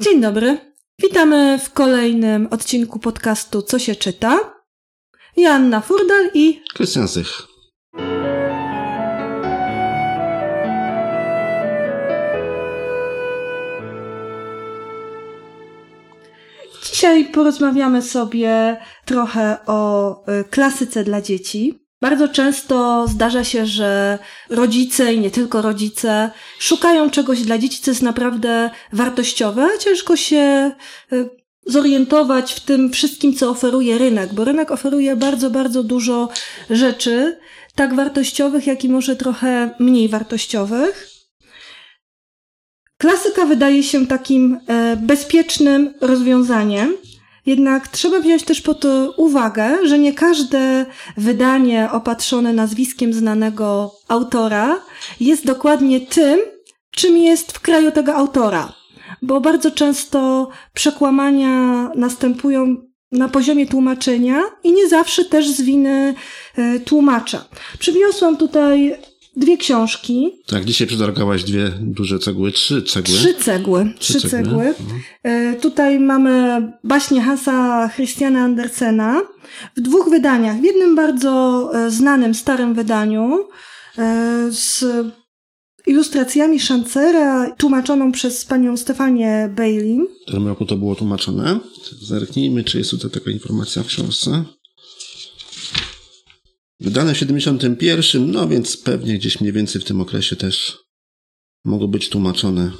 Dzień dobry. Witamy w kolejnym odcinku podcastu Co się czyta. Joanna Furdal i Krystian Zych. Dzisiaj porozmawiamy sobie trochę o y, klasyce dla dzieci. Bardzo często zdarza się, że rodzice i nie tylko rodzice szukają czegoś dla dzieci, co jest naprawdę wartościowe, a ciężko się y, zorientować w tym wszystkim, co oferuje rynek, bo rynek oferuje bardzo, bardzo dużo rzeczy, tak wartościowych, jak i może trochę mniej wartościowych. Klasyka wydaje się takim e, bezpiecznym rozwiązaniem, jednak trzeba wziąć też pod uwagę, że nie każde wydanie opatrzone nazwiskiem znanego autora jest dokładnie tym, czym jest w kraju tego autora. Bo bardzo często przekłamania następują na poziomie tłumaczenia i nie zawsze też z winy e, tłumacza. Przywiosłam tutaj dwie książki. Tak, dzisiaj przetargałaś dwie duże cegły, trzy cegły. Trzy cegły. Trzy, trzy cegły. cegły. Mhm. Tutaj mamy baśnie Hansa Christiana Andersena w dwóch wydaniach. W jednym bardzo e, znanym, starym wydaniu e, z ilustracjami Szancera, tłumaczoną przez panią Stefanię Bailey. W którym roku to było tłumaczone? Zerknijmy, czy jest tutaj taka informacja w książce. Wydane w 71, no więc pewnie gdzieś mniej więcej w tym okresie też mogą być tłumaczone.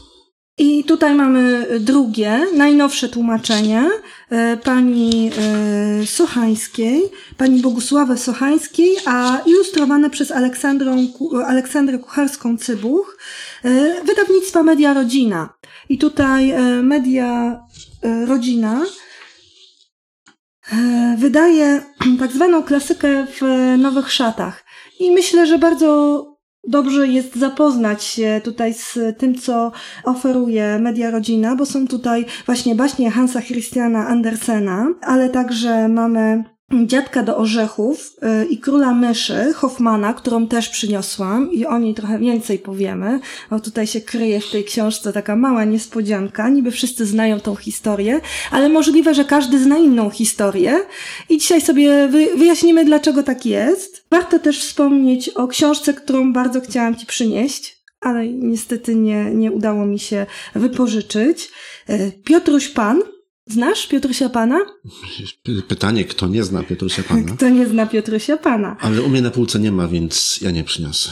I tutaj mamy drugie, najnowsze tłumaczenie e, pani e, Sochańskiej, pani Bogusławy Sochańskiej, a ilustrowane przez Aleksandrą, Aleksandrę Kucharską-Cybuch, e, wydawnictwa Media Rodzina. I tutaj Media Rodzina wydaje tak zwaną klasykę w nowych szatach. I myślę, że bardzo dobrze jest zapoznać się tutaj z tym, co oferuje Media Rodzina, bo są tutaj właśnie baśnie Hansa Christiana Andersena, ale także mamy Dziadka do orzechów y, i Króla Myszy Hoffmana, którą też przyniosłam i o niej trochę więcej powiemy, bo tutaj się kryje w tej książce taka mała niespodzianka. Niby wszyscy znają tą historię, ale możliwe, że każdy zna inną historię i dzisiaj sobie wyjaśnimy, dlaczego tak jest. Warto też wspomnieć o książce, którą bardzo chciałam Ci przynieść, ale niestety nie, nie udało mi się wypożyczyć. Y, Piotruś Pan, Znasz Piotrusia Pana? Pytanie, kto nie zna Piotrusia Pana? Kto nie zna Piotrusia Pana? Ale u mnie na półce nie ma, więc ja nie przyniosę.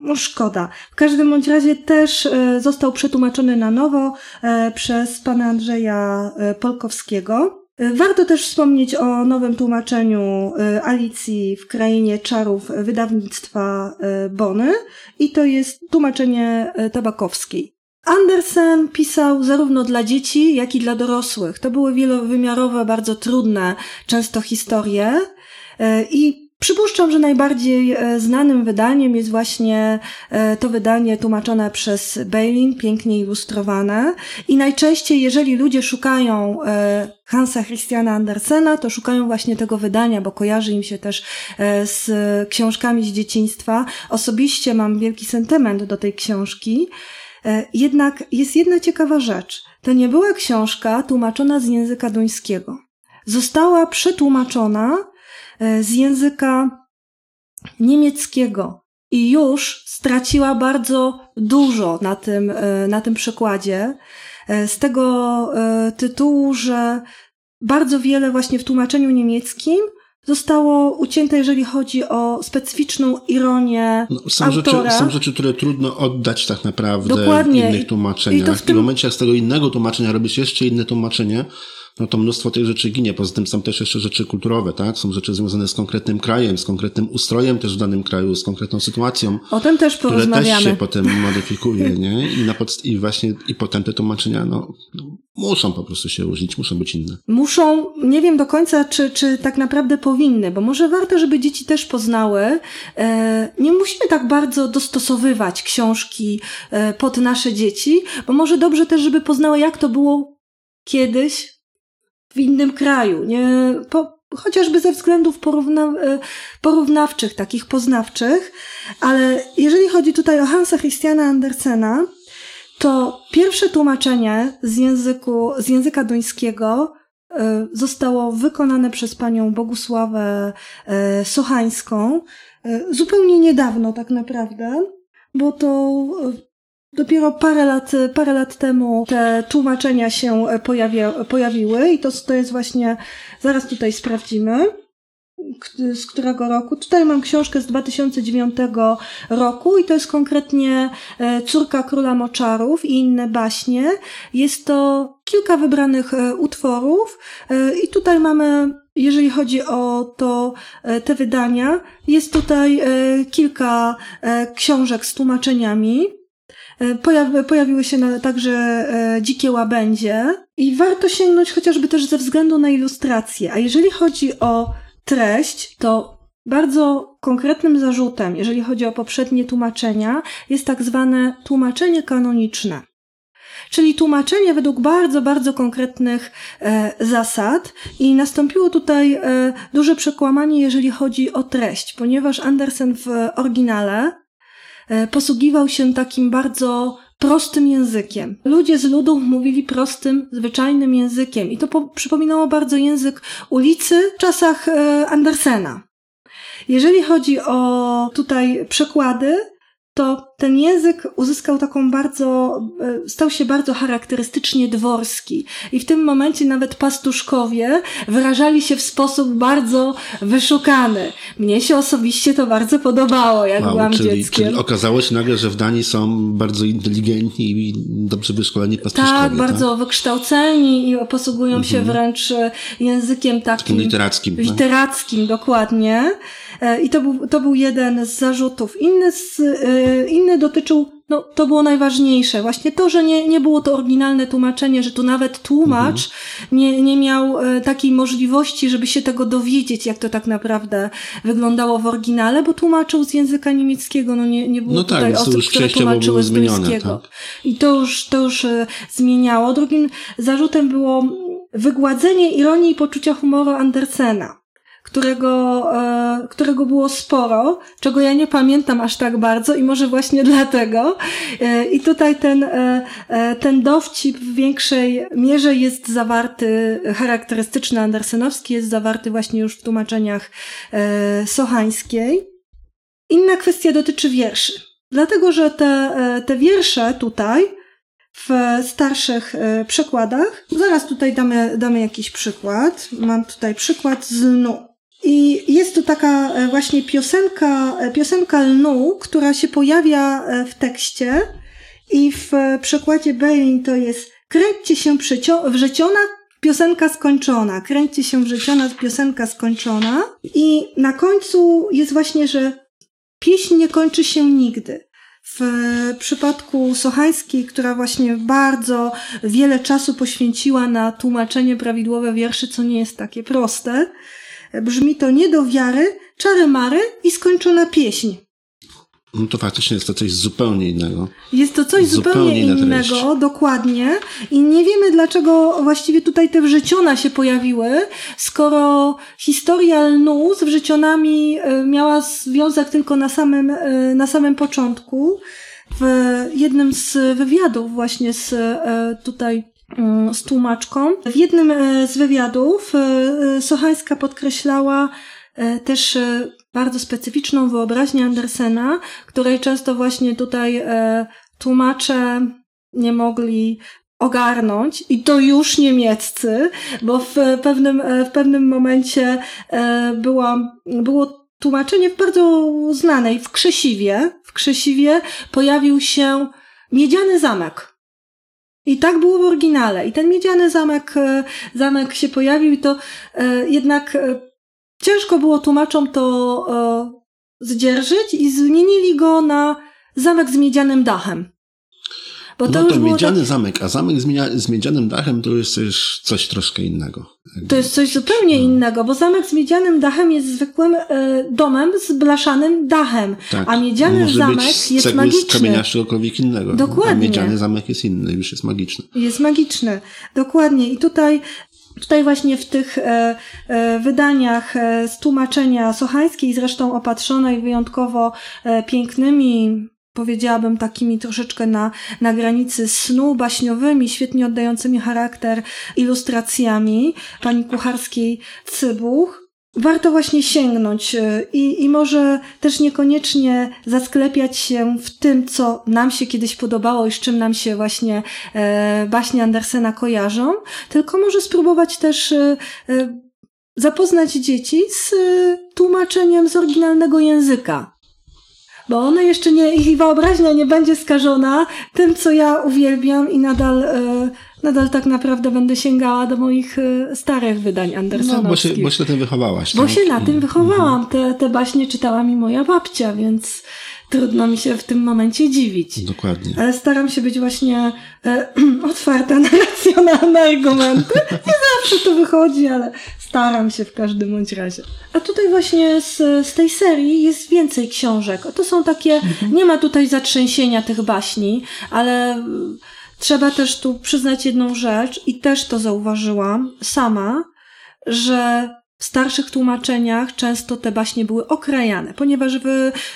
No szkoda. W każdym bądź razie też e, został przetłumaczony na nowo e, przez pana Andrzeja e, Polkowskiego. Warto też wspomnieć o nowym tłumaczeniu Alicji w Krainie Czarów wydawnictwa Bony i to jest tłumaczenie tabakowskiej. Andersen pisał zarówno dla dzieci, jak i dla dorosłych. To były wielowymiarowe, bardzo trudne często historie e, i Przypuszczam, że najbardziej e, znanym wydaniem jest właśnie e, to wydanie tłumaczone przez Bailin, pięknie ilustrowane. I najczęściej, jeżeli ludzie szukają Hansa Christiana Andersena, to szukają właśnie tego wydania, bo kojarzy im się też z książkami z dzieciństwa. Osobiście mam wielki sentyment do tej książki. E, jednak jest jedna ciekawa rzecz. To nie była książka tłumaczona z języka duńskiego. Została przetłumaczona e, z języka niemieckiego i już straciła bardzo dużo na tym, e, na tym przekładzie. Z tego tytułu, że bardzo wiele właśnie w tłumaczeniu niemieckim zostało ucięte, jeżeli chodzi o specyficzną ironię no, są autora. Rzeczy, są rzeczy, które trudno oddać tak naprawdę Dokładnie. w innych tłumaczeniach. I, w, tym... I w momencie, jak z tego innego tłumaczenia robisz jeszcze inne tłumaczenie, no to mnóstwo tych rzeczy ginie. Poza tym są też jeszcze rzeczy kulturowe, tak? Są rzeczy związane z konkretnym krajem, z konkretnym ustrojem też w danym kraju, z konkretną sytuacją. O tym też porozmawiamy. Które też się potem modyfikuje, nie? I, na podst- i właśnie, i potem te tłumaczenia, no, no, muszą po prostu się różnić, muszą być inne. Muszą, nie wiem do końca, czy, czy tak naprawdę powinny, bo może warto, żeby dzieci też poznały. E, nie musimy tak bardzo dostosowywać książki e, pod nasze dzieci, bo może dobrze też, żeby poznały, jak to było kiedyś, w innym kraju, nie, po, chociażby ze względów porówna, e, porównawczych, takich poznawczych, ale jeżeli chodzi tutaj o Hansa Christiana Andersena, to pierwsze tłumaczenie z, języku, z języka duńskiego e, zostało wykonane przez panią Bogusławę e, Sochańską zupełnie niedawno tak naprawdę, bo to Dopiero parę lat, parę lat temu te tłumaczenia się pojawia, pojawiły i to, to jest właśnie, zaraz tutaj sprawdzimy z którego roku. Tutaj mam książkę z 2009 roku i to jest konkretnie e, Córka Króla Moczarów i inne baśnie. Jest to kilka wybranych e, utworów e, i tutaj mamy, jeżeli chodzi o to, te wydania, jest tutaj kilka książek z tłumaczeniami. Pojawi, pojawiły się także dzikie łabędzie i warto sięgnąć chociażby też ze względu na ilustrację. A jeżeli chodzi o treść, to bardzo konkretnym zarzutem, jeżeli chodzi o poprzednie tłumaczenia, jest tak zwane tłumaczenie kanoniczne. Czyli tłumaczenie według bardzo, bardzo konkretnych e, zasad, i nastąpiło tutaj e, duże przekłamanie, jeżeli chodzi o treść, ponieważ Andersen w oryginale e, posługiwał się takim bardzo prostym językiem. Ludzie z ludów mówili prostym, zwyczajnym językiem i to po, przypominało bardzo język ulicy w czasach e, Andersena. Jeżeli chodzi o tutaj przekłady, to ten język uzyskał taką bardzo, e, stał się bardzo charakterystycznie dworski. I w tym momencie nawet pastuszkowie wyrażali się w sposób bardzo wyszukany. Mnie się osobiście to bardzo podobało, jak wow, byłam czyli, dzieckiem. Czyli okazało się nagle, że w Danii są bardzo inteligentni i dobrze wyszkoleni pastuszkowie. Tak, tak? bardzo wykształceni i posługują się mhm. wręcz e, językiem takim, takim literackim. Tak? Literackim, tak? dokładnie. E, I to był, to był jeden z zarzutów. Inny, z, e, inny dotyczył, no to było najważniejsze, właśnie to, że nie, nie było to oryginalne tłumaczenie, że tu nawet tłumacz mhm. nie, nie miał e, takiej możliwości, żeby się tego dowiedzieć, jak to tak naprawdę wyglądało w oryginale, bo tłumaczył z języka niemieckiego, no nie, nie było no tak, tutaj osób, które tłumaczyły z duńskiego. Tak. I to już, to już zmieniało. Drugim zarzutem było wygładzenie ironii i poczucia humoru Andersena którego, e, którego było sporo, czego ja nie pamiętam aż tak bardzo i może właśnie dlatego. E, I tutaj ten, e, ten dowcip w większej mierze jest zawarty, charakterystyczny andersenowski, jest zawarty właśnie już w tłumaczeniach sochańskiej. Inna kwestia dotyczy wierszy. Dlatego, że te, te wiersze tutaj w starszych przekładach, zaraz tutaj damy, damy jakiś przykład. Mam tutaj przykład z Nu. I jest tu taka e, właśnie piosenka, e, piosenka lnu, która się pojawia e, w tekście. I w przekładzie Berlin to jest kręćcie się wrzeciona, piosenka skończona, kręćcie się wrzeciona, piosenka skończona. I na końcu jest właśnie, że pieśń nie kończy się nigdy. W przypadku Sochańskiej, która właśnie bardzo wiele czasu poświęciła na tłumaczenie prawidłowe wierszy, co nie jest takie proste, Brzmi to nie do wiary, czary mary i skończona pieśń. No to faktycznie jest to coś zupełnie innego. Jest to coś zupełnie, zupełnie innego, dokładnie. I nie wiemy, dlaczego właściwie tutaj te wrzeciona się pojawiły, skoro historia lnu z wrzecionami e, miała związek tylko na samym, e, na samym początku. W jednym z wywiadów właśnie z e, tutaj z tłumaczką. W jednym e, z wywiadów e, e, Sochańska podkreślała też bardzo specyficzną wyobraźnię Andersena, której często właśnie tutaj tłumacze nie mogli ogarnąć i to już niemieccy, bo w pewnym, w pewnym momencie była, było tłumaczenie bardzo znanej w Krzesiwie. W Krzesiwie pojawił się miedziany zamek. I tak było w oryginale. I ten miedziany zamek, e, zamek się pojawił i to e, jednak e, ciężko było tłumaczom to zdzierżyć i zmienili go na zamek z miedzianym dachem. Bo no to miedziany tak... zamek, a zamek z, z miedzianym dachem to jest też coś troszkę innego. To jest coś zupełnie no. innego, bo zamek z miedzianym dachem jest zwykłym y, domem z blaszanym dachem, tak. a miedziany Może zamek być jest magiczny. z kamienia czegokolwiek innego. Dokładnie. A miedziany zamek jest inny, już jest magiczny. Jest magiczny, dokładnie. I tutaj Tutaj właśnie w tych e, e, wydaniach e, z tłumaczenia sochańskiej, zresztą opatrzonej wyjątkowo e, pięknymi powiedziałabym takimi troszeczkę na, na granicy snu, baśniowymi, świetnie oddającymi charakter ilustracjami pani Kucharskiej Cybuch warto właśnie sięgnąć y, i, i może też niekoniecznie zasklepiać się w tym, co nam się kiedyś podobało i z czym nam się właśnie e, baśnie Andersena kojarzą, tylko może spróbować też e, zapoznać dzieci z tłumaczeniem z oryginalnego języka. Bo one jeszcze nie, ich wyobraźnia nie będzie skażona tym, co ja uwielbiam i nadal e, nadal tak naprawdę będę sięgała do moich e, starych wydań Andersonowskich. No, bo się, bo się na tym wychowałaś. Bo tak? się na tym wychowałam. Te, te baśnie czytała mi moja babcia, więc trudno mi się w tym momencie dziwić. Dokładnie. Ale staram się być właśnie e, otwarta na racjonalne argumenty. Nie zawsze to wychodzi, ale staram się w każdym bądź razie. A tutaj właśnie z, z tej serii jest więcej książek. To są takie, mhm. nie ma tutaj zatrzęsienia tych baśni, ale Trzeba też tu przyznać jedną rzecz, i też to zauważyłam sama, że w starszych tłumaczeniach często te baśnie były okrajane, ponieważ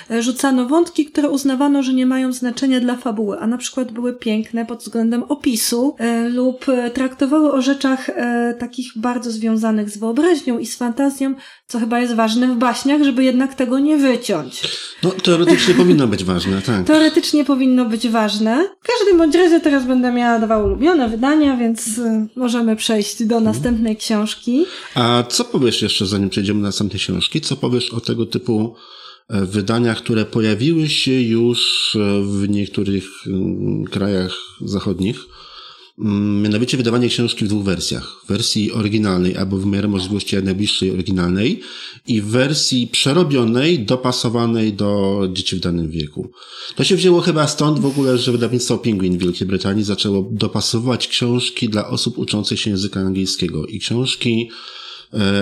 wyrzucano wątki, które uznawano, że nie mają znaczenia dla fabuły, a na przykład były piękne pod względem opisu e, lub traktowały o rzeczach e, takich bardzo związanych z wyobraźnią i z fantazją, co chyba jest ważne w baśniach, żeby jednak tego nie wyciąć. No, teoretycznie powinno być ważne, tak. Teoretycznie powinno być ważne. W każdym bądź razie teraz będę miała dwa ulubione wydania, więc e, możemy przejść do następnej książki. A co powiesz powiesz jeszcze, zanim przejdziemy na następne książki, co powiesz o tego typu e, wydaniach, które pojawiły się już e, w niektórych mm, krajach zachodnich? Mm, mianowicie wydawanie książki w dwóch wersjach. W wersji oryginalnej albo w miarę możliwości jak najbliższej oryginalnej i w wersji przerobionej, dopasowanej do dzieci w danym wieku. To się wzięło chyba stąd w ogóle, że wydawnictwo Penguin w Wielkiej Brytanii zaczęło dopasowywać książki dla osób uczących się języka angielskiego i książki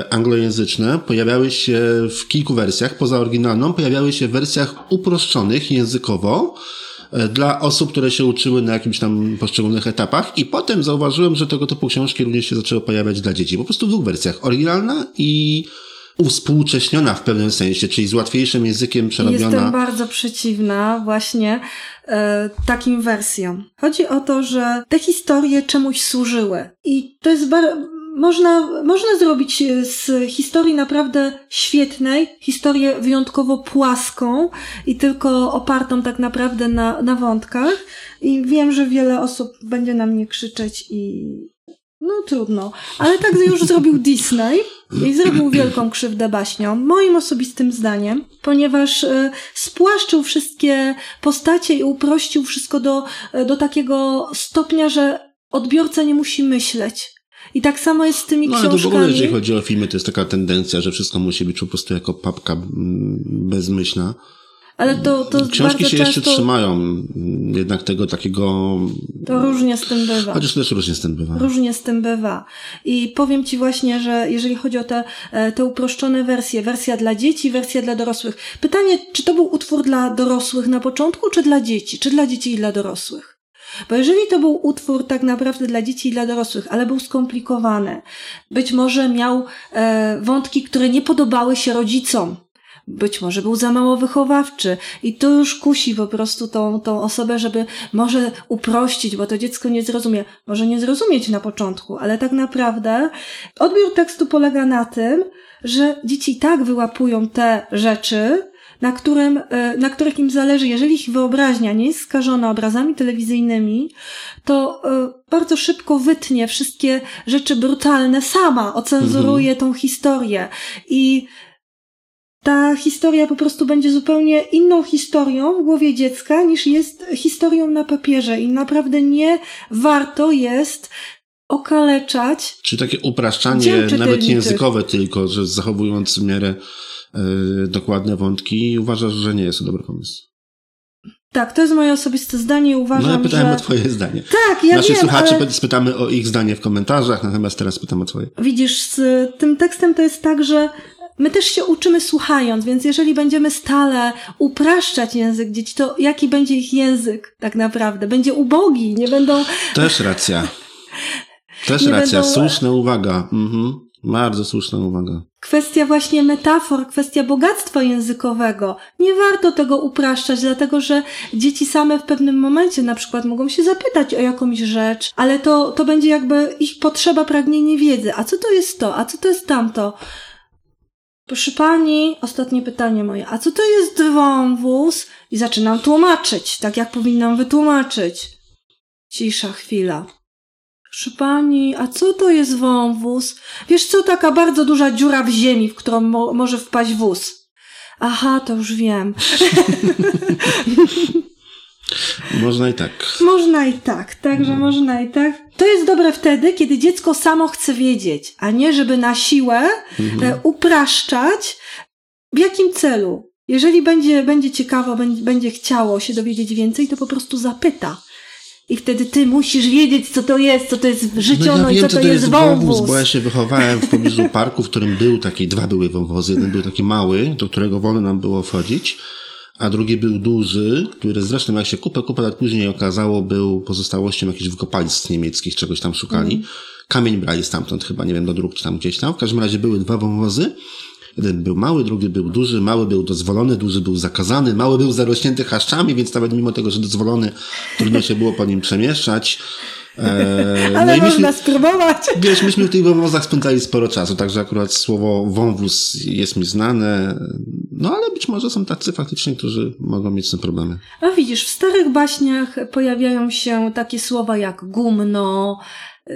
anglojęzyczne pojawiały się w kilku wersjach, poza oryginalną, pojawiały się w wersjach uproszczonych językowo, e, dla osób, które się uczyły na jakimś tam poszczególnych etapach i potem zauważyłem, że tego typu książki również się zaczęły pojawiać dla dzieci. Po prostu w dwóch wersjach. Oryginalna i uwspółcześniona w pewnym sensie, czyli z łatwiejszym językiem przerobiona. Jestem bardzo przeciwna właśnie e, takim wersjom. Chodzi o to, że te historie czemuś służyły i to jest bardzo można, można zrobić e, z historii naprawdę świetnej, historię wyjątkowo płaską i tylko opartą tak naprawdę na, na wątkach. I wiem, że wiele osób będzie na mnie krzyczeć i no trudno. Ale tak już zrobił Disney i zrobił wielką krzywdę baśniom, moim osobistym zdaniem, ponieważ y, spłaszczył wszystkie postacie i uprościł wszystko do, e, do takiego stopnia, że odbiorca nie musi myśleć. I tak samo jest z tymi no, książkami. No, to w ogóle, jeżeli chodzi o filmy, to jest taka tendencja, że wszystko musi być po prostu jako papka bezmyślna. Ale to, to Książki się często... jeszcze trzymają jednak tego takiego... To różnie z tym bywa. Chociaż też różnie z tym bywa. Różnie z tym bywa. I powiem Ci właśnie, że jeżeli chodzi o te, e, te uproszczone wersje, wersja dla dzieci, wersja dla dorosłych. Pytanie, czy to był utwór dla dorosłych na początku, czy dla dzieci? Czy dla dzieci i dla dorosłych? Bo jeżeli to był utwór tak naprawdę dla dzieci i dla dorosłych, ale był skomplikowany, być może miał e, wątki, które nie podobały się rodzicom, być może był za mało wychowawczy i to już kusi po prostu tą, tą osobę, żeby może uprościć, bo to dziecko nie zrozumie. Może nie zrozumieć na początku, ale tak naprawdę odbiór tekstu polega na tym, że dzieci tak wyłapują te rzeczy, na, którym, e, na których im zależy, jeżeli ich wyobraźnia nie jest skażona obrazami telewizyjnymi, to e, bardzo szybko wytnie wszystkie rzeczy brutalne sama, ocenzuruje mhm. tą historię i ta historia po prostu będzie zupełnie inną historią w głowie dziecka niż jest historią na papierze i naprawdę nie warto jest okaleczać. Czy takie upraszczanie, nawet językowe tylko, że zachowując w miarę dokładne wątki, uważasz, że nie jest to dobry pomysł? Tak, to jest moje osobiste zdanie. Uważam, no ja pytałem że... o twoje zdanie. Tak, ja Naszych wiem, słuchaczy ale... spytamy o ich zdanie w komentarzach, natomiast teraz pytam o twoje. Widzisz, z tym tekstem to jest tak, że my też się uczymy słuchając, więc jeżeli będziemy stale upraszczać język dzieci, to jaki będzie ich język tak naprawdę? Będzie ubogi, nie będą... Też racja. Też nie racja, będą... słuszna uwaga. Mhm. Bardzo słuszna uwaga. Kwestia właśnie metafor, kwestia bogactwa językowego. Nie warto tego upraszczać, dlatego że dzieci same w pewnym momencie na przykład mogą się zapytać o jakąś rzecz, ale to, to będzie jakby ich potrzeba, pragnienie wiedzy. A co to jest to? A co to jest tamto? Proszę pani, ostatnie pytanie moje. A co to jest wąwóz? I zaczynam tłumaczyć, tak jak powinnam wytłumaczyć. Cisza chwila. Proszę pani, a co to jest wąwóz? Wiesz co, taka bardzo duża dziura w ziemi, w którą mo może wpaść wóz. Aha, to już wiem. Można i tak. Można i tak, także no. można i tak. To jest dobre wtedy, kiedy dziecko samo chce wiedzieć, a nie żeby na siłę mhm. E, upraszczać. W jakim celu? Jeżeli będzie, będzie ciekawo, będzie, będzie chciało się dowiedzieć więcej, to po prostu zapyta. I wtedy ty musisz wiedzieć, co to jest, co to jest życiono no ja wiem, i co, to, to jest, jest wąwóz. Bo ja się wychowałem w pobliżu parku, w którym był taki, dwa były wąwozy. Jeden był taki mały, do którego wolno nam było wchodzić, a drugi był duży, który zresztą jak się kupę, kupę lat później okazało, był pozostałością jakichś wykopalisk niemieckich, czegoś tam szukali. Mm. Kamień brali stamtąd chyba, nie wiem, do dróg czy tam gdzieś tam. W każdym razie były dwa wąwozy. Jeden był mały, drugi był duży. Mały był dozwolony, duży był zakazany. Mały był zarośnięty chaszczami, więc nawet mimo tego, że dozwolony, trudno się było po nim przemieszczać. Eee, Ale no można myśmy, spróbować. Wiesz, myśmy w tych wąwozach spędzali sporo czasu, także akurat słowo wąwóz jest mi znane. No ale być może są tacy faktycznie, którzy mogą mieć z tym problemy. A widzisz, w starych baśniach pojawiają się takie słowa jak gumno,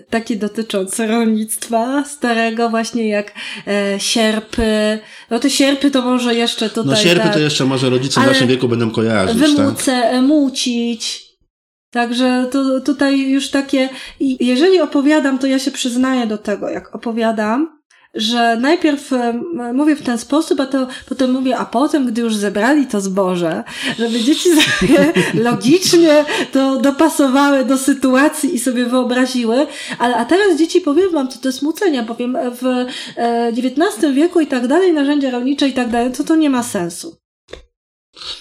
takie dotyczące rolnictwa starego, właśnie jak e, sierpy. No te sierpy to może jeszcze tutaj... No sierpy tak, to jeszcze może rodzice w naszym wieku będą kojarzyć, Wymuce, tak? mucić. Także to, tutaj już takie... I jeżeli opowiadam, to ja się przyznaję do tego, jak opowiadam, że najpierw e, mówię w ten sposób, a to potem mówię, a potem, gdy już zebrali to zboże, żeby dzieci sobie logicznie to dopasowały do sytuacji i sobie wyobraziły, ale a teraz dzieci powiem wam, co to jest mucenia, powiem w XIX e, wieku i tak dalej, narzędzia rolnicze i tak dalej, to to nie ma sensu.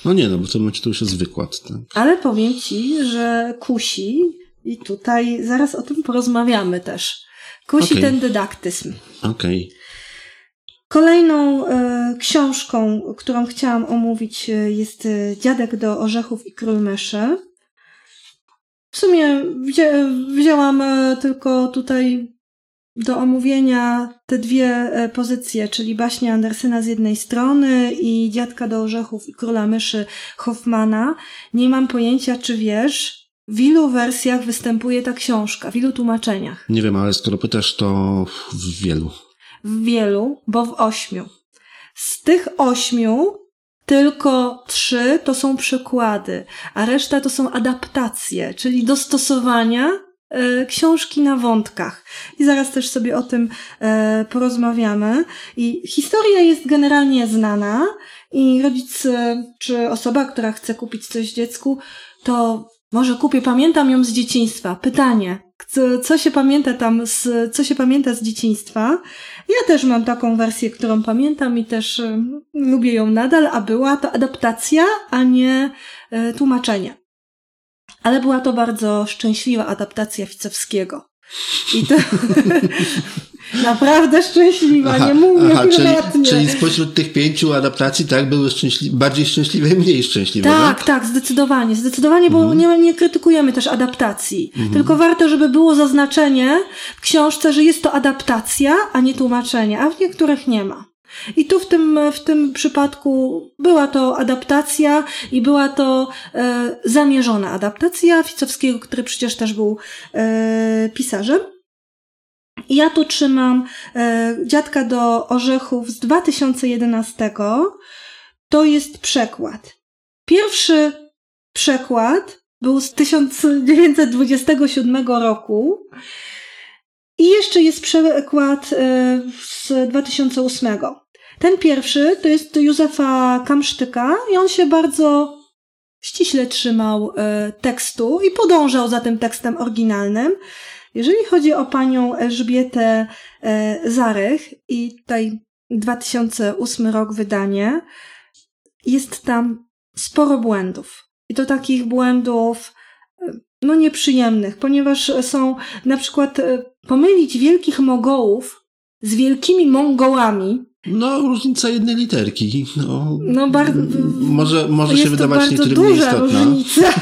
No nie, no bo w tym momencie to już jest wykład. Tak? Ale powiem ci, że kusi i tutaj zaraz o tym porozmawiamy też Kusi okay. ten dydaktyzm. Okej. Okay. Kolejną e, książką, którą chciałam omówić, e, jest e, Dziadek do orzechów i król myszy. W sumie wzię, wzięłam tylko tutaj do omówienia te dwie pozycje, czyli baśnie Andersena z jednej strony i Dziadka do orzechów i króla myszy Hoffmana. Nie mam pojęcia, czy wiesz, w ilu wersjach występuje ta książka? W ilu tłumaczeniach? Nie wiem, ale skoro pytasz, to w wielu. W wielu, bo w ośmiu. Z tych ośmiu tylko trzy to są przykłady, a reszta to są adaptacje, czyli dostosowania e, książki na wątkach. I zaraz też sobie o tym e, porozmawiamy. I historia jest generalnie znana i rodzic e, czy osoba, która chce kupić coś dziecku, to może kupię, pamiętam ją z dzieciństwa. Pytanie, co, się pamięta tam, z, co się pamięta z dzieciństwa? Ja też mam taką wersję, którą pamiętam i też y, lubię ją nadal, a była to adaptacja, a nie y, tłumaczenie. Ale była to bardzo szczęśliwa adaptacja Ficowskiego. I to, Naprawdę szczęśliwa, aha, nie mówię aha, czyli, czyli spośród tych pięciu adaptacji, tak, były szczęśli bardziej szczęśliwe i mniej szczęśliwe, tak? Tak, tak, zdecydowanie, zdecydowanie, bo mhm. nie, nie krytykujemy też adaptacji. Mhm. Tylko warto, żeby było zaznaczenie w książce, że jest to adaptacja, a nie tłumaczenie, a w niektórych nie ma. I tu w tym, w tym przypadku była to adaptacja i była to e, zamierzona adaptacja Ficowskiego, który przecież też był e, pisarzem. Ja tu trzymam e, Dziadka do Orzechów z 2011. To jest przekład. Pierwszy przekład był z 1927 roku i jeszcze jest przekład e, z 2008. Ten pierwszy to jest Józefa Kamsztyka i on się bardzo ściśle trzymał e, tekstu i podążał za tym tekstem oryginalnym. Jeżeli chodzi o panią Elżbietę e, Zarych i tutaj 2008 rok wydanie, jest tam sporo błędów. I to takich błędów e, no nieprzyjemnych, ponieważ są na przykład e, pomylić wielkich Mogołów z wielkimi Mongołami, No, różnica jednej literki. No, no bardzo. Może, może się wydawać niektórym duża różnica.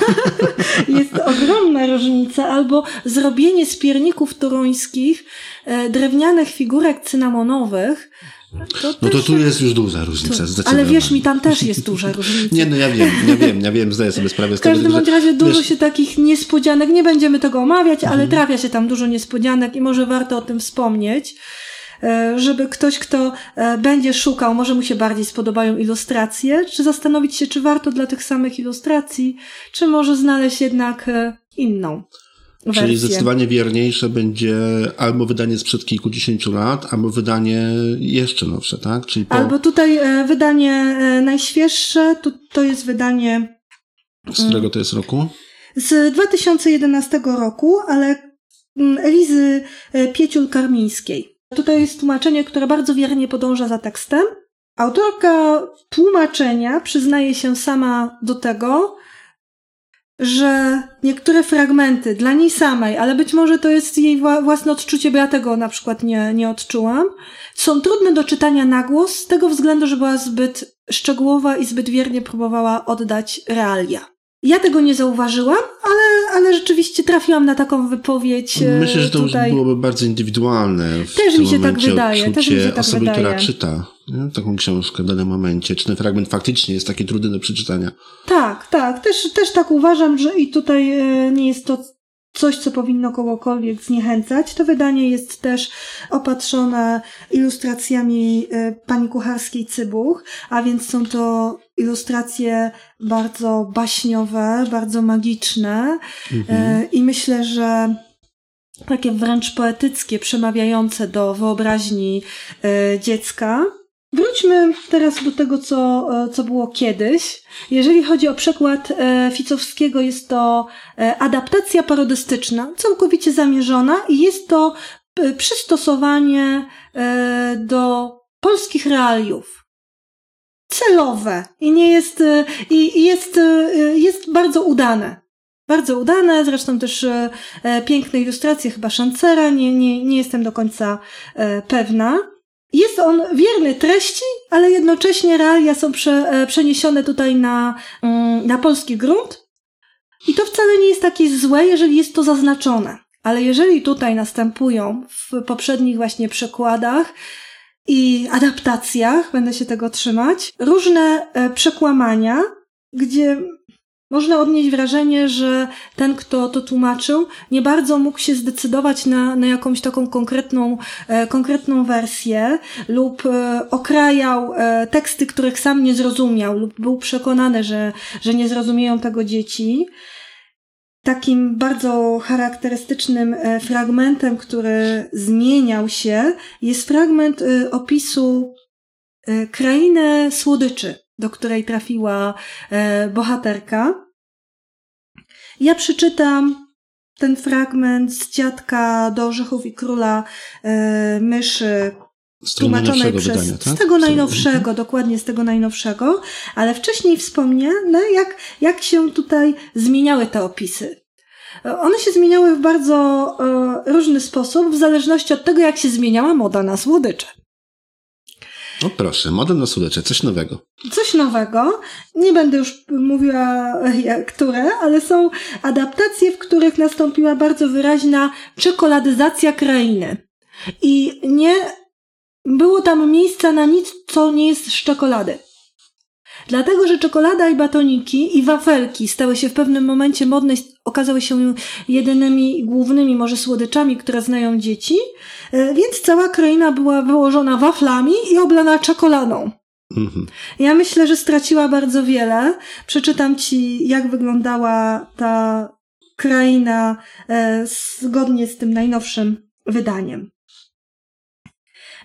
jest ogromna różnica. Albo zrobienie z pierników toruńskich e, drewnianych figurek cynamonowych. To no to tu jest już duża różnica, to, Ale wiesz, mi tam też jest duża różnica. nie, no ja wiem, ja wiem, ja wiem, zdaję sobie sprawę z tego. W każdym bądź razie dużo wiesz... się takich niespodzianek, nie będziemy tego omawiać, ale mhm. trafia się tam dużo niespodzianek i może warto o tym wspomnieć. E, żeby ktoś, kto e, będzie szukał, może mu się bardziej spodobają ilustracje, czy zastanowić się, czy warto dla tych samych ilustracji, czy może znaleźć jednak e, inną. Wersję. Czyli zdecydowanie wierniejsze będzie albo wydanie sprzed kilkudziesięciu lat, albo wydanie jeszcze nowsze, tak? Czyli po... Albo tutaj wydanie najświeższe, to, to jest wydanie. Z którego to jest roku? Z 2011 roku, ale mm, Elizy Pieciul-Karmińskiej. Tutaj jest tłumaczenie, które bardzo wiernie podąża za tekstem. Autorka tłumaczenia przyznaje się sama do tego, że niektóre fragmenty dla niej samej, ale być może to jest jej własne odczucie, bo ja tego na przykład nie, nie odczułam, są trudne do czytania na głos z tego względu, że była zbyt szczegółowa i zbyt wiernie próbowała oddać realia. Ja tego nie zauważyłam, ale, ale rzeczywiście trafiłam na taką wypowiedź. E, Myślę, że to tutaj. byłoby bardzo indywidualne. W też mi się tak wydaje. Też mi się tak osoby, wydaje. która czyta nie? taką książkę w danym momencie. Czy ten fragment faktycznie jest taki trudny do przeczytania? Tak, tak. Też, też tak uważam, że i tutaj e, nie jest to coś, co powinno kogokolwiek zniechęcać. To wydanie jest też opatrzone ilustracjami e, pani Kucharskiej Cybuch, a więc są to ilustracje bardzo baśniowe, bardzo magiczne mhm. E, i myślę, że takie wręcz poetyckie, przemawiające do wyobraźni e, dziecka. Wróćmy teraz do tego, co, e, co było kiedyś. Jeżeli chodzi o przykład Ficowskiego, jest to adaptacja parodystyczna, całkowicie zamierzona i jest to przystosowanie do polskich realiów celowe i nie jest, y, i jest, y, jest bardzo udane. Bardzo udane, zresztą też e, piękne ilustracje chyba Szancera, nie, nie, nie jestem do końca e, pewna. Jest on wierny treści, ale jednocześnie realia są prze, e, przeniesione tutaj na, mm, na polski grunt. I to wcale nie jest takie złe, jeżeli jest to zaznaczone. Ale jeżeli tutaj następują w poprzednich właśnie przekładach i adaptacjach, będę się tego trzymać, różne e, przekłamania, gdzie można odnieść wrażenie, że ten, kto to tłumaczył, nie bardzo mógł się zdecydować na, na jakąś taką konkretną, e, konkretną wersję lub e, okrajał e, teksty, których sam nie zrozumiał lub był przekonany, że, że nie zrozumieją tego dzieci. Takim bardzo charakterystycznym e, fragmentem, który zmieniał się, jest fragment e, opisu e, krainy słodyczy, do której trafiła bohaterka. Ja przeczytam ten fragment z dziadka do Orzechów i Króla Myszy, z tłumaczonej przez wydania, tak? z tego najnowszego, mhm. dokładnie z tego najnowszego, ale wcześniej wspomniane, jak, jak się tutaj zmieniały te opisy. One się zmieniały w bardzo e, różny sposób, w zależności od tego, jak się zmieniała moda na słodycze. O proszę, moda na słodycze, coś nowego. Coś nowego. Nie będę już mówiła, które, ale są adaptacje, w których nastąpiła bardzo wyraźna czekoladyzacja krainy. I nie było tam miejsca na nic, co nie jest z czekolady. Dlatego, że czekolada i batoniki i wafelki stały się w pewnym momencie modne, okazały się jedynymi głównymi może słodyczami, które znają dzieci, e, więc cała kraina była wyłożona waflami i oblana czekoladą. Mhm. Ja myślę, że straciła bardzo wiele. Przeczytam ci, jak wyglądała ta kraina e, zgodnie z tym najnowszym wydaniem.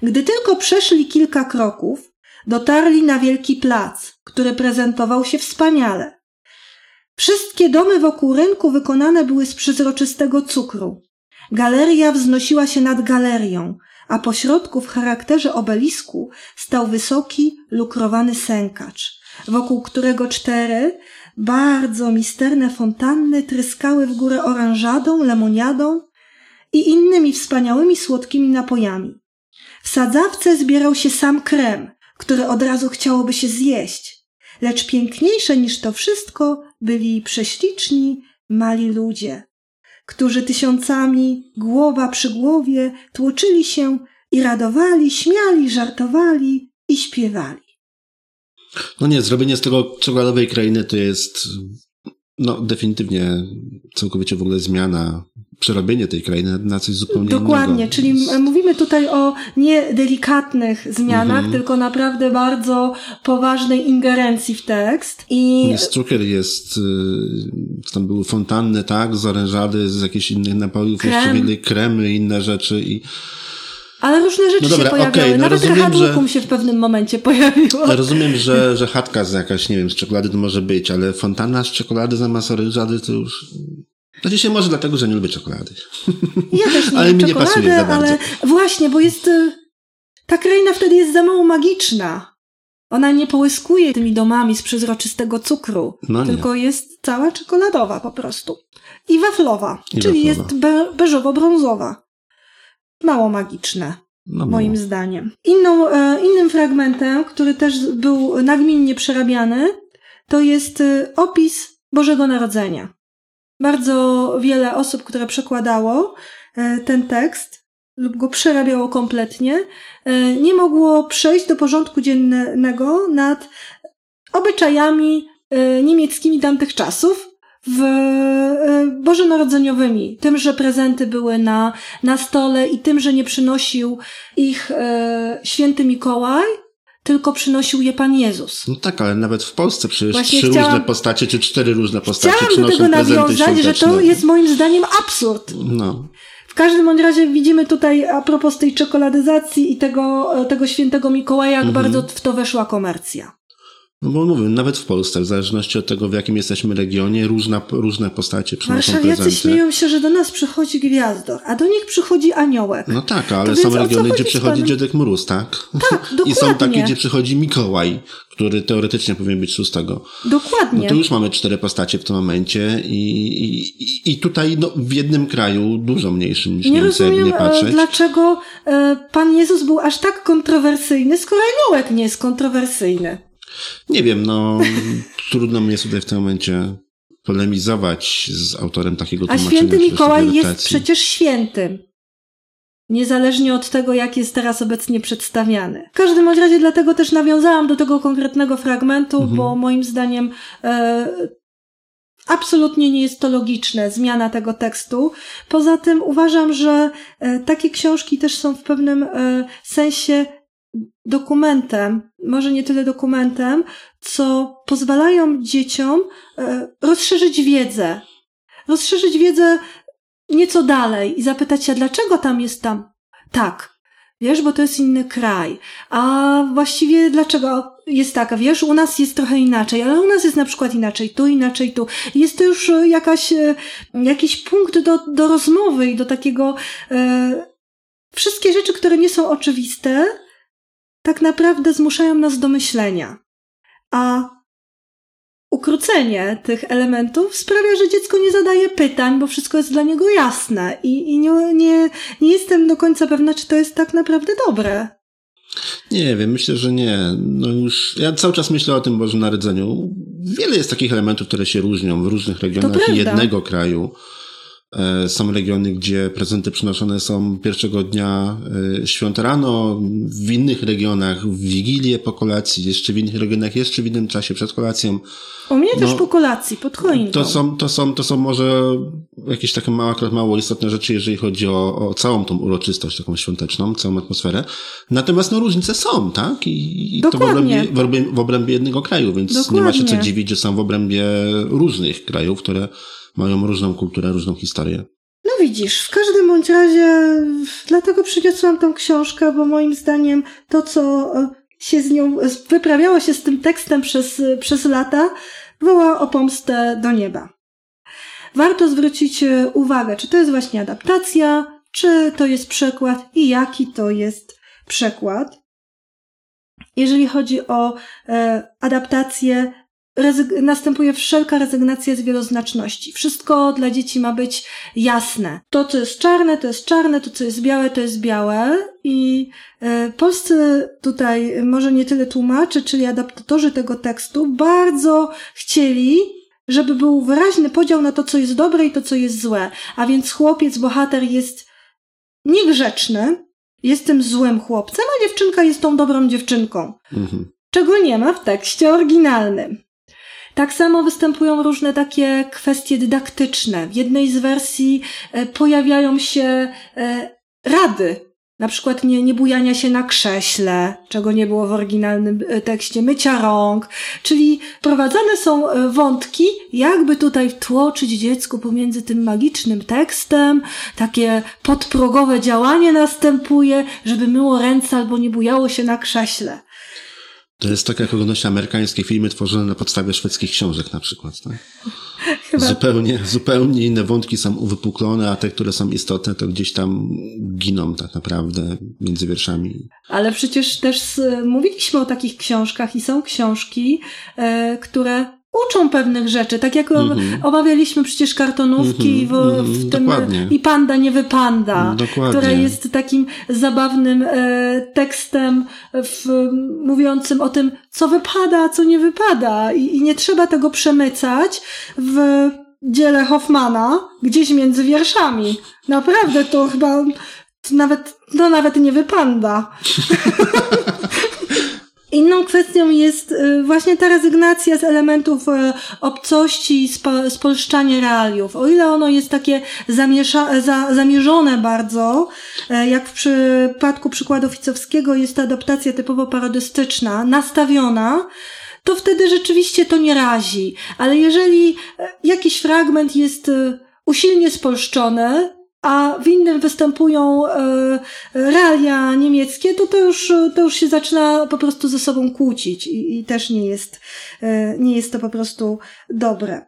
Gdy tylko przeszli kilka kroków, dotarli na wielki plac, który prezentował się wspaniale. Wszystkie domy wokół rynku wykonane były z przezroczystego cukru. Galeria wznosiła się nad galerią, a pośrodku w charakterze obelisku stał wysoki, lukrowany sękacz, wokół którego cztery bardzo misterne fontanny tryskały w górę oranżadą, lemoniadą i innymi wspaniałymi słodkimi napojami. W sadzawce zbierał się sam krem, który od razu chciałoby się zjeść. Lecz piękniejsze niż to wszystko byli prześliczni, mali ludzie, którzy tysiącami, głowa przy głowie, tłoczyli się i radowali, śmiali, żartowali i śpiewali. No nie, zrobienie z tego czekoladowej krainy to jest no definitywnie całkowicie w ogóle zmiana, przerobienie tej krainy na coś zupełnie Dokładnie, innego. czyli mówimy tutaj o nie delikatnych zmianach, mhm. tylko naprawdę bardzo poważnej ingerencji w tekst. I jest cukier, jest, y, tam były fontanny, tak, z orężady, z jakichś innych napojów, Krem. jeszcze wiele kremy, inne rzeczy i ale różne rzeczy no dobra, się pojawiały. Okay, no Nawet rozumiem, że... się w pewnym momencie pojawiło. Rozumiem, że, że chatka z jakaś, nie wiem, z czekolady to może być, ale fontanna z czekolady zamiast orężady to już... Znaczy się może dlatego, że nie lubię czekolady. Ja też nie ale mi nie pasuje za bardzo. Ale właśnie, bo jest... Y, ta kraina wtedy jest za mało magiczna. Ona nie połyskuje tymi domami z przezroczystego cukru, no tylko jest cała czekoladowa po prostu. I waflowa, I czyli waflowa. jest be beżowo-brązowa mało magiczne. No, moim zdaniem. Inną, e, innym fragmentem, który też był nagminnie przerabiany, to jest e, opis Bożego Narodzenia. Bardzo wiele osób, które przekładało e, ten tekst lub go przerabiało kompletnie, nie mogło przejść do porządku dziennego nad obyczajami niemieckimi tamtych czasów, w e, bożonarodzeniowymi. Tym, że prezenty były na, na stole i tym, że nie przynosił ich e, święty Mikołaj, tylko przynosił je Pan Jezus. No tak, ale nawet w Polsce przecież Właśnie trzy chciałam, różne postacie, czy cztery różne postacie chciałam do tego nawiązać, że to jest moim zdaniem absurd. No. W każdym bądź razie widzimy tutaj a propos tej czekoladyzacji i tego, tego świętego Mikołaja, jak mhm. bardzo w to weszła komercja. No bo mówię, nawet w Polsce, w zależności od tego, w jakim jesteśmy regionie, różna, różne postacie przynoszą Warszawiacy prezenty. śmieją się, że do nas przychodzi gwiazdor, a do nich przychodzi aniołek. No tak, ale to są regiony, gdzie przychodzi Dziadek Mróz, tak? Tak, dokładnie. I są takie, gdzie przychodzi Mikołaj, który teoretycznie powinien być szóstego. Dokładnie. No to już mamy cztery postacie w tym momencie i, i, i tutaj no, w jednym kraju dużo mniejszym niż nie Niemcy, rozumiem, nie patrzeć. dlaczego e, Pan Jezus był aż tak kontrowersyjny, skoro aniołek nie jest kontrowersyjny. Nie wiem, no trudno mnie tutaj w tym momencie polemizować z autorem takiego tłumaczenia. A święty Mikołaj jest przecież świętym. Niezależnie od tego, jak jest teraz obecnie przedstawiany. W każdym razie dlatego też nawiązałam do tego konkretnego fragmentu, mhm. bo moim zdaniem e, absolutnie nie jest to logiczne, zmiana tego tekstu. Poza tym uważam, że e, takie książki też są w pewnym e, sensie dokumentem, może nie tyle dokumentem, co pozwalają dzieciom e, rozszerzyć wiedzę. Rozszerzyć wiedzę nieco dalej i zapytać się, dlaczego tam jest tam tak. Wiesz, bo to jest inny kraj. A właściwie dlaczego jest tak? Wiesz, u nas jest trochę inaczej, ale u nas jest na przykład inaczej tu, inaczej tu. Jest to już jakaś, e, jakiś punkt do, do rozmowy i do takiego, e, wszystkie rzeczy, które nie są oczywiste, tak naprawdę zmuszają nas do myślenia. A ukrócenie tych elementów sprawia, że dziecko nie zadaje pytań, bo wszystko jest dla niego jasne i, i nie, nie, nie jestem do końca pewna, czy to jest tak naprawdę dobre. Nie wiem, myślę, że nie. No już, ja cały czas myślę o tym Bożym Narodzeniu. Wiele jest takich elementów, które się różnią w różnych regionach jednego kraju. E, są regiony, gdzie prezenty przynoszone są pierwszego dnia e, świąt rano, w innych regionach w Wigilię po kolacji, jeszcze w innych regionach jeszcze w innym czasie przed kolacją. U mnie no, też po kolacji, pod choinką. To są, to są, to są może jakieś takie małe, mało istotne rzeczy, jeżeli chodzi o, o całą tą uroczystość taką świąteczną, całą atmosferę. Natomiast no różnice są, tak? I, i to w obrębie, w, obrębie, w obrębie jednego kraju, więc Dokładnie. nie ma się co dziwić, że są w obrębie różnych krajów, które mają różną kulturę, różną historię. No widzisz, w każdym bądź razie dlatego przyniosłam tą książkę, bo moim zdaniem to, co e, się z nią, wyprawiało się z tym tekstem przez, przez lata, woła o pomstę do nieba. Warto zwrócić e, uwagę, czy to jest właśnie adaptacja, czy to jest przekład i jaki to jest przekład. Jeżeli chodzi o e, adaptację, następuje wszelka rezygnacja z wieloznaczności. Wszystko dla dzieci ma być jasne. To, co jest czarne, to jest czarne, to, co jest białe, to jest białe. I e, polscy tutaj, może nie tyle tłumacze, czyli adaptatorzy tego tekstu, bardzo chcieli, żeby był wyraźny podział na to, co jest dobre i to, co jest złe. A więc chłopiec, bohater jest niegrzeczny, jest tym złym chłopcem, a dziewczynka jest tą dobrą dziewczynką. Mhm. Czego nie ma w tekście oryginalnym. Tak samo występują różne takie kwestie dydaktyczne. W jednej z wersji e, pojawiają się e, rady na przykład nie, nie bujania się na krześle, czego nie było w oryginalnym e, tekście, mycia rąk, czyli prowadzone są wątki, jakby tutaj tłoczyć dziecku pomiędzy tym magicznym tekstem, takie podprogowe działanie następuje, żeby myło ręce albo nie bujało się na krześle. To jest tak, jak ogląda amerykańskie filmy tworzone na podstawie szwedzkich książek na przykład. Tak? Chyba. Zupełnie, zupełnie inne wątki są uwypuklone, a te, które są istotne, to gdzieś tam giną tak naprawdę między wierszami. Ale przecież też mówiliśmy o takich książkach i są książki, e, które uczą pewnych rzeczy, tak jak mm -hmm. omawialiśmy przecież kartonówki mm -hmm, w, w tym i Panda nie wypanda, Dokładnie. która jest takim zabawnym e, tekstem w, mówiącym o tym, co wypada, a co nie wypada I, i nie trzeba tego przemycać w dziele Hoffmana gdzieś między wierszami. Naprawdę to chyba to nawet, no nawet nie wypanda. Inną kwestią jest y, właśnie ta rezygnacja z elementów y, obcości i spolszczanie realiów. O ile ono jest takie zamiesza, za, zamierzone bardzo, e, jak w przypadku przykładu Ficowskiego jest to adaptacja typowo parodystyczna, nastawiona, to wtedy rzeczywiście to nie razi. Ale jeżeli e, jakiś fragment jest y, usilnie spolszczony, a w innym występują e, realia niemieckie, to to już, to już się zaczyna po prostu ze sobą kłócić i, i też nie jest, e, nie jest to po prostu dobre.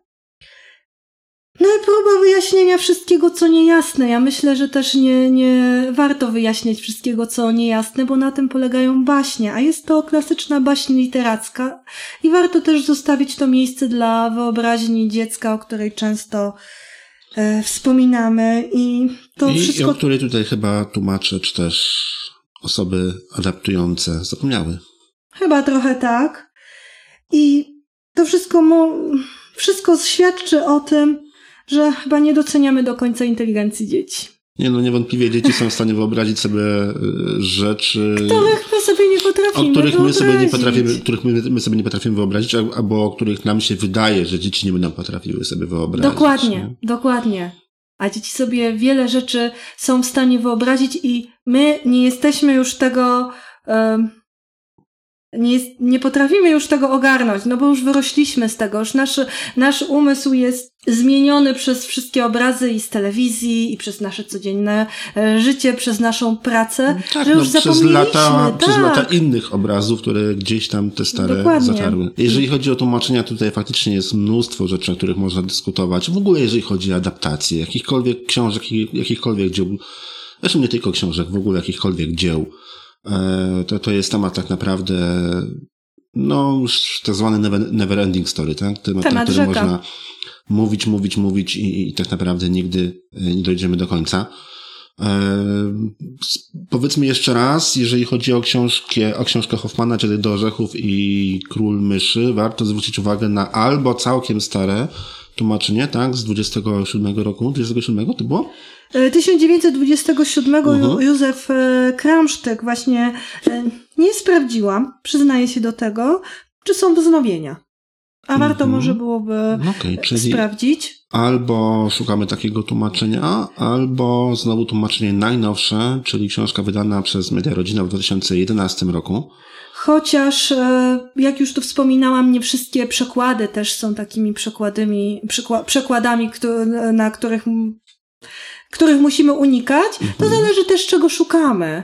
No i próba wyjaśnienia wszystkiego, co niejasne. Ja myślę, że też nie, nie warto wyjaśniać wszystkiego, co niejasne, bo na tym polegają baśnie, a jest to klasyczna baśń literacka i warto też zostawić to miejsce dla wyobraźni dziecka, o której często wspominamy i to I, wszystko... I o której tutaj chyba tłumacze, czy też osoby adaptujące zapomniały. Chyba trochę tak. I to wszystko, mu, wszystko świadczy o tym, że chyba nie doceniamy do końca inteligencji dzieci. Nie no, niewątpliwie dzieci są w stanie wyobrazić sobie e, rzeczy... Których my sobie nie potrafimy O których my sobie nie potrafimy, których my, my sobie nie potrafimy wyobrazić, albo o których nam się wydaje, że dzieci nie będą potrafiły sobie wyobrazić. Dokładnie, nie? dokładnie. A dzieci sobie wiele rzeczy są w stanie wyobrazić i my nie jesteśmy już tego... Um, nie, jest, nie potrafimy już tego ogarnąć, no bo już wyrośliśmy z tego, już nasz, nasz umysł jest zmieniony przez wszystkie obrazy i z telewizji, i przez nasze codzienne e, życie, przez naszą pracę, tak, że już no, przez lata, tak. przez lata innych obrazów, które gdzieś tam te stare Dokładnie. zatarły. Jeżeli chodzi o tłumaczenia, tutaj faktycznie jest mnóstwo rzeczy, o których można dyskutować. W ogóle jeżeli chodzi o adaptację, jakichkolwiek książek, jakichkolwiek dzieł, zresztą nie tylko książek, w ogóle jakichkolwiek dzieł, to, to jest temat tak naprawdę, no, już tak zwany never, never ending story, tak? Temat, temat który rzeka. można mówić, mówić, mówić i, i tak naprawdę nigdy e, nie dojdziemy do końca. E, powiedzmy jeszcze raz, jeżeli chodzi o książkę, o książkę Hoffmana, czyli Do Orzechów i Król Myszy, warto zwrócić uwagę na albo całkiem stare tłumaczenie, tak, z 27 roku, 27 to było? 1927 e, uh-huh. Józef e, Kramsztyk właśnie e, nie sprawdziłam, przyznaję się do tego, czy są wznowienia. A warto uh-huh. może byłoby okay, sprawdzić. Albo szukamy takiego tłumaczenia, albo znowu tłumaczenie najnowsze, czyli książka wydana przez Media Rodzina w 2011 roku. Chociaż, jak już tu wspominałam, nie wszystkie przekłady też są takimi przekładami, przekładami, na których których musimy unikać, to mhm. zależy też czego szukamy.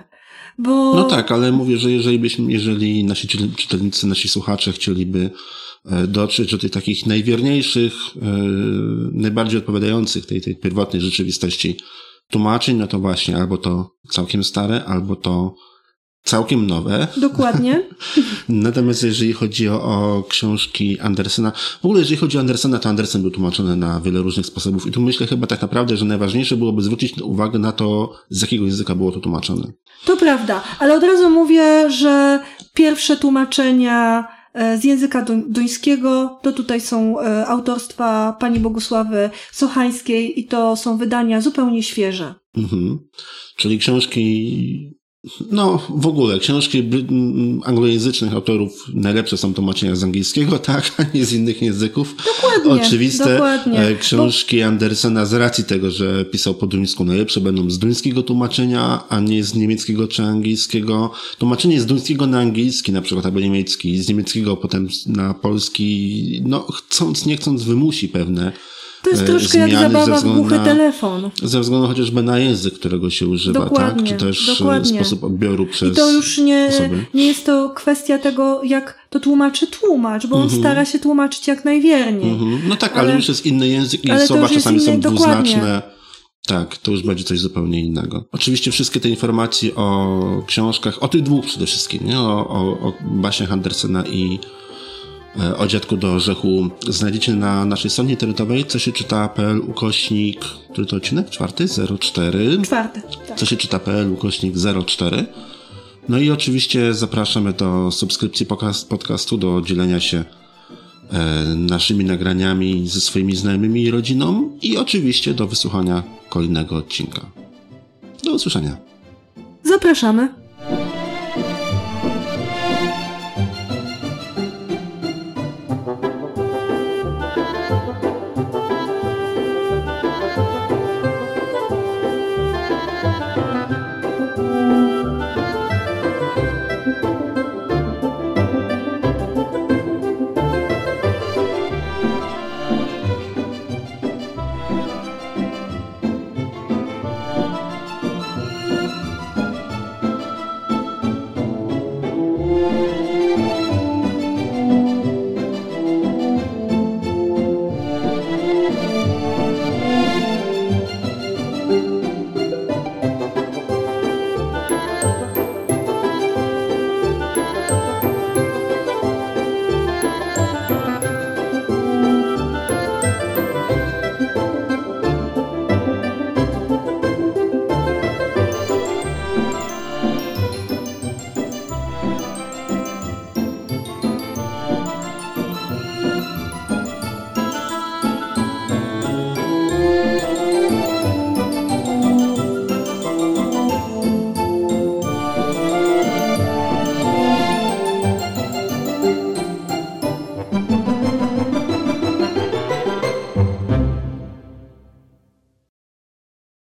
Bo... No tak, ale mówię, że jeżeli byśmy, jeżeli nasi czytelnicy, nasi słuchacze chcieliby e, dotrzeć do tych takich najwierniejszych, e, najbardziej odpowiadających tej, tej pierwotnej rzeczywistości tłumaczeń, no to właśnie albo to całkiem stare, albo to całkiem nowe. Dokładnie. Natomiast jeżeli chodzi o, o, książki Andersena, w ogóle jeżeli chodzi o Andersena, to Andersen był tłumaczony na wiele różnych sposobów i tu myślę chyba tak naprawdę, że najważniejsze byłoby zwrócić uwagę na to, z jakiego języka było to tłumaczone. To prawda, ale od razu mówię, że pierwsze tłumaczenia e, z języka duńskiego, to tutaj są e, autorstwa pani Bogusławy Sochańskiej i to są wydania zupełnie świeże. Mhm. Czyli książki no, w ogóle, książki anglojęzycznych autorów najlepsze są tłumaczenia z angielskiego, tak, a nie z innych języków. Dokładnie. Oczywiste. Dokładnie. E, książki Bo... Andersena z racji tego, że pisał po duńsku najlepsze będą z duńskiego tłumaczenia, a nie z niemieckiego czy angielskiego. Tłumaczenie z duńskiego na angielski na przykład, albo niemiecki, z niemieckiego potem na polski, no chcąc, nie chcąc wymusi pewne to jest e, troszkę jak zabawa w głuchy na, telefon. Ze względu chociażby na język, którego się używa, dokładnie, tak? Czy też e, dokładnie. sposób odbioru przez I to już nie, nie jest to kwestia tego, jak to tłumaczy tłumacz, bo on mm -hmm. stara się tłumaczyć jak najwierniej. Mm -hmm. No tak, ale, ale, już jest inny język i słowa czasami inny, są dwuznaczne. Dokładnie. Tak, to już będzie coś zupełnie innego. Oczywiście wszystkie te informacje o książkach, o tych dwóch przede wszystkim, nie? O, o, o baśniach Andersena i o dziadku do orzechu znajdziecie na naszej stronie internetowej co się czyta.pl ukośnik, który to odcinek? Czwarty? 04? Czwarty, tak. Co się czyta.pl ukośnik 04. No i oczywiście zapraszamy do subskrypcji podcastu, do dzielenia się e, naszymi nagraniami ze swoimi znajomymi i rodziną i oczywiście do wysłuchania kolejnego odcinka. Do usłyszenia. Zapraszamy.